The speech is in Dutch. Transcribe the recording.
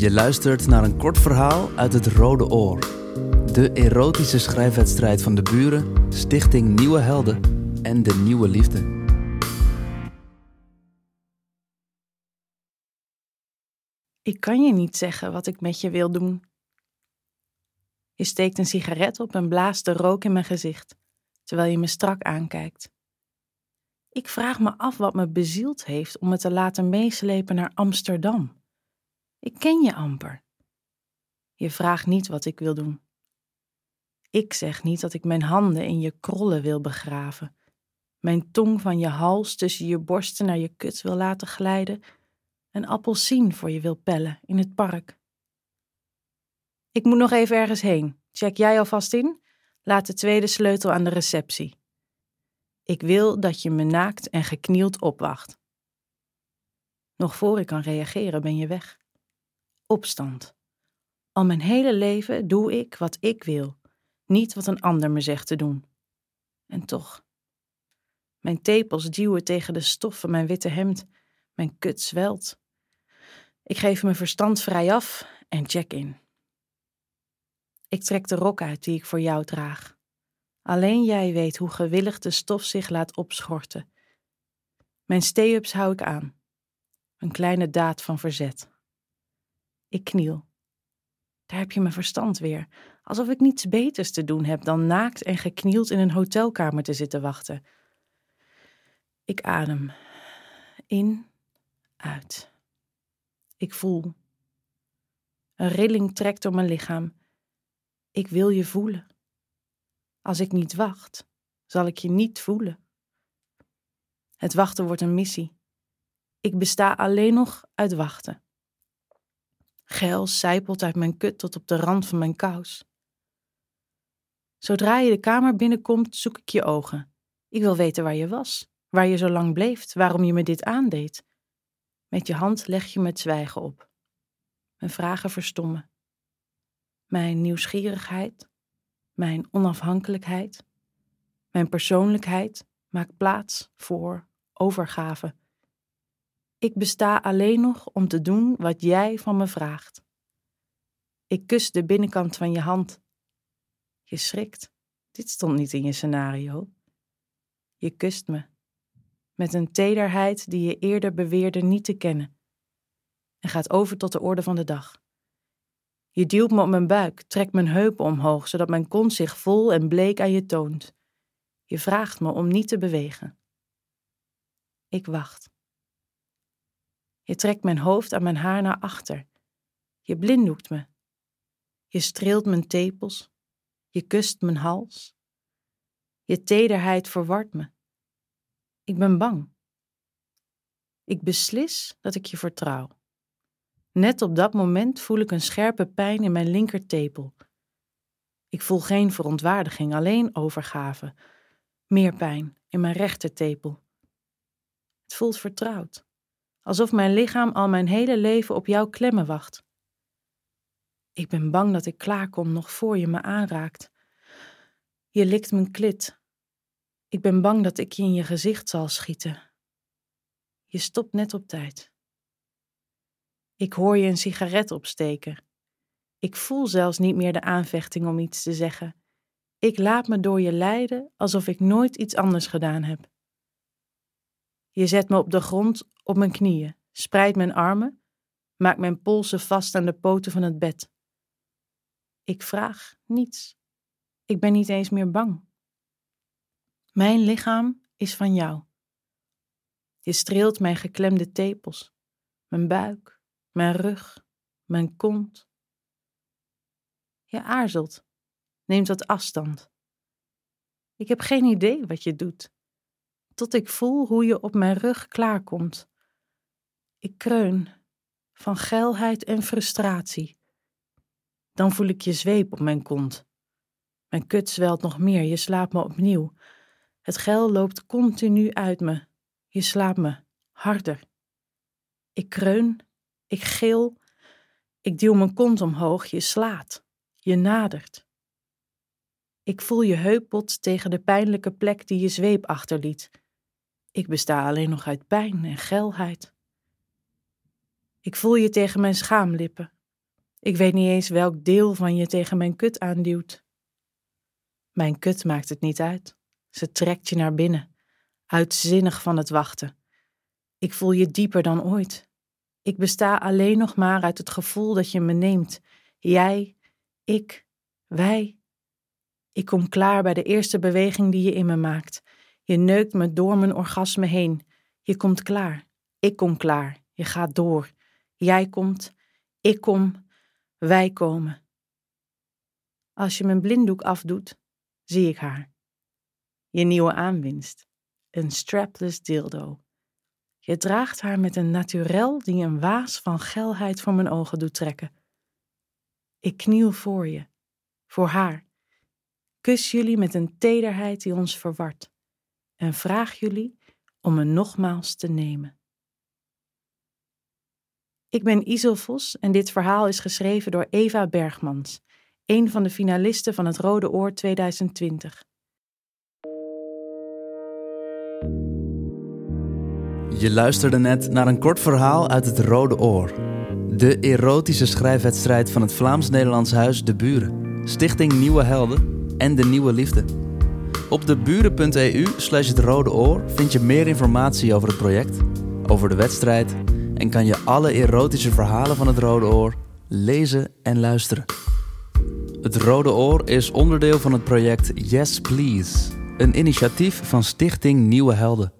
Je luistert naar een kort verhaal uit het Rode Oor. De erotische schrijfwedstrijd van de buren, Stichting Nieuwe Helden en de Nieuwe Liefde. Ik kan je niet zeggen wat ik met je wil doen. Je steekt een sigaret op en blaast de rook in mijn gezicht, terwijl je me strak aankijkt. Ik vraag me af wat me bezield heeft om me te laten meeslepen naar Amsterdam. Ik ken je amper. Je vraagt niet wat ik wil doen. Ik zeg niet dat ik mijn handen in je krollen wil begraven, mijn tong van je hals tussen je borsten naar je kut wil laten glijden, een appelsien voor je wil pellen in het park. Ik moet nog even ergens heen. Check jij alvast in? Laat de tweede sleutel aan de receptie. Ik wil dat je me naakt en geknield opwacht. Nog voor ik kan reageren ben je weg. Opstand. Al mijn hele leven doe ik wat ik wil, niet wat een ander me zegt te doen. En toch. Mijn tepels duwen tegen de stof van mijn witte hemd, mijn kut zwelt. Ik geef mijn verstand vrij af en check in. Ik trek de rok uit die ik voor jou draag. Alleen jij weet hoe gewillig de stof zich laat opschorten. Mijn stay-ups hou ik aan. Een kleine daad van verzet. Ik kniel. Daar heb je mijn verstand weer, alsof ik niets beters te doen heb dan naakt en geknield in een hotelkamer te zitten wachten. Ik adem. In, uit. Ik voel. Een rilling trekt door mijn lichaam. Ik wil je voelen. Als ik niet wacht, zal ik je niet voelen. Het wachten wordt een missie. Ik besta alleen nog uit wachten. Geil sijpelt uit mijn kut tot op de rand van mijn kous. Zodra je de kamer binnenkomt, zoek ik je ogen. Ik wil weten waar je was, waar je zo lang bleef, waarom je me dit aandeed. Met je hand leg je me het zwijgen op. Mijn vragen verstommen. Mijn nieuwsgierigheid, mijn onafhankelijkheid, mijn persoonlijkheid maakt plaats voor overgave. Ik besta alleen nog om te doen wat jij van me vraagt. Ik kus de binnenkant van je hand. Je schrikt. Dit stond niet in je scenario. Je kust me. Met een tederheid die je eerder beweerde niet te kennen. En gaat over tot de orde van de dag. Je duwt me op mijn buik, trekt mijn heupen omhoog, zodat mijn kont zich vol en bleek aan je toont. Je vraagt me om niet te bewegen. Ik wacht. Je trekt mijn hoofd aan mijn haar naar achter. Je blinddoekt me. Je streelt mijn tepels. Je kust mijn hals. Je tederheid verwart me. Ik ben bang. Ik beslis dat ik je vertrouw. Net op dat moment voel ik een scherpe pijn in mijn linkertepel. Ik voel geen verontwaardiging, alleen overgave. Meer pijn in mijn rechtertepel. Het voelt vertrouwd alsof mijn lichaam al mijn hele leven op jouw klemmen wacht. Ik ben bang dat ik klaarkom nog voor je me aanraakt. Je likt mijn klit. Ik ben bang dat ik je in je gezicht zal schieten. Je stopt net op tijd. Ik hoor je een sigaret opsteken. Ik voel zelfs niet meer de aanvechting om iets te zeggen. Ik laat me door je leiden alsof ik nooit iets anders gedaan heb. Je zet me op de grond op mijn knieën, spreidt mijn armen, maakt mijn polsen vast aan de poten van het bed. Ik vraag niets. Ik ben niet eens meer bang. Mijn lichaam is van jou. Je streelt mijn geklemde tepels, mijn buik, mijn rug, mijn kont. Je aarzelt, neemt wat afstand. Ik heb geen idee wat je doet tot ik voel hoe je op mijn rug klaarkomt. Ik kreun van geilheid en frustratie. Dan voel ik je zweep op mijn kont. Mijn kut zwelt nog meer, je slaapt me opnieuw. Het geil loopt continu uit me. Je slaapt me harder. Ik kreun, ik gil, ik duw mijn kont omhoog, je slaat, je nadert. Ik voel je heupbot tegen de pijnlijke plek die je zweep achterliet. Ik besta alleen nog uit pijn en geilheid. Ik voel je tegen mijn schaamlippen, Ik weet niet eens welk deel van je tegen mijn kut aanduwt. Mijn kut maakt het niet uit. Ze trekt je naar binnen, uitzinnig van het wachten. Ik voel je dieper dan ooit. Ik besta alleen nog maar uit het gevoel dat je me neemt. Jij, ik, wij. Ik kom klaar bij de eerste beweging die je in me maakt. Je neukt me door mijn orgasme heen. Je komt klaar. Ik kom klaar. Je gaat door. Jij komt. Ik kom. Wij komen. Als je mijn blinddoek afdoet, zie ik haar. Je nieuwe aanwinst. Een strapless dildo. Je draagt haar met een naturel die een waas van gelheid voor mijn ogen doet trekken. Ik kniel voor je, voor haar. Kus jullie met een tederheid die ons verwart. En vraag jullie om me nogmaals te nemen. Ik ben Isel Vos en dit verhaal is geschreven door Eva Bergmans, een van de finalisten van het Rode Oor 2020. Je luisterde net naar een kort verhaal uit het Rode Oor. De erotische schrijfwedstrijd van het Vlaams-Nederlands Huis De Buren, Stichting Nieuwe Helden en De Nieuwe Liefde. Op deburen.eu slash het Rode Oor vind je meer informatie over het project, over de wedstrijd en kan je alle erotische verhalen van het Rode Oor lezen en luisteren. Het Rode Oor is onderdeel van het project Yes Please, een initiatief van Stichting Nieuwe Helden.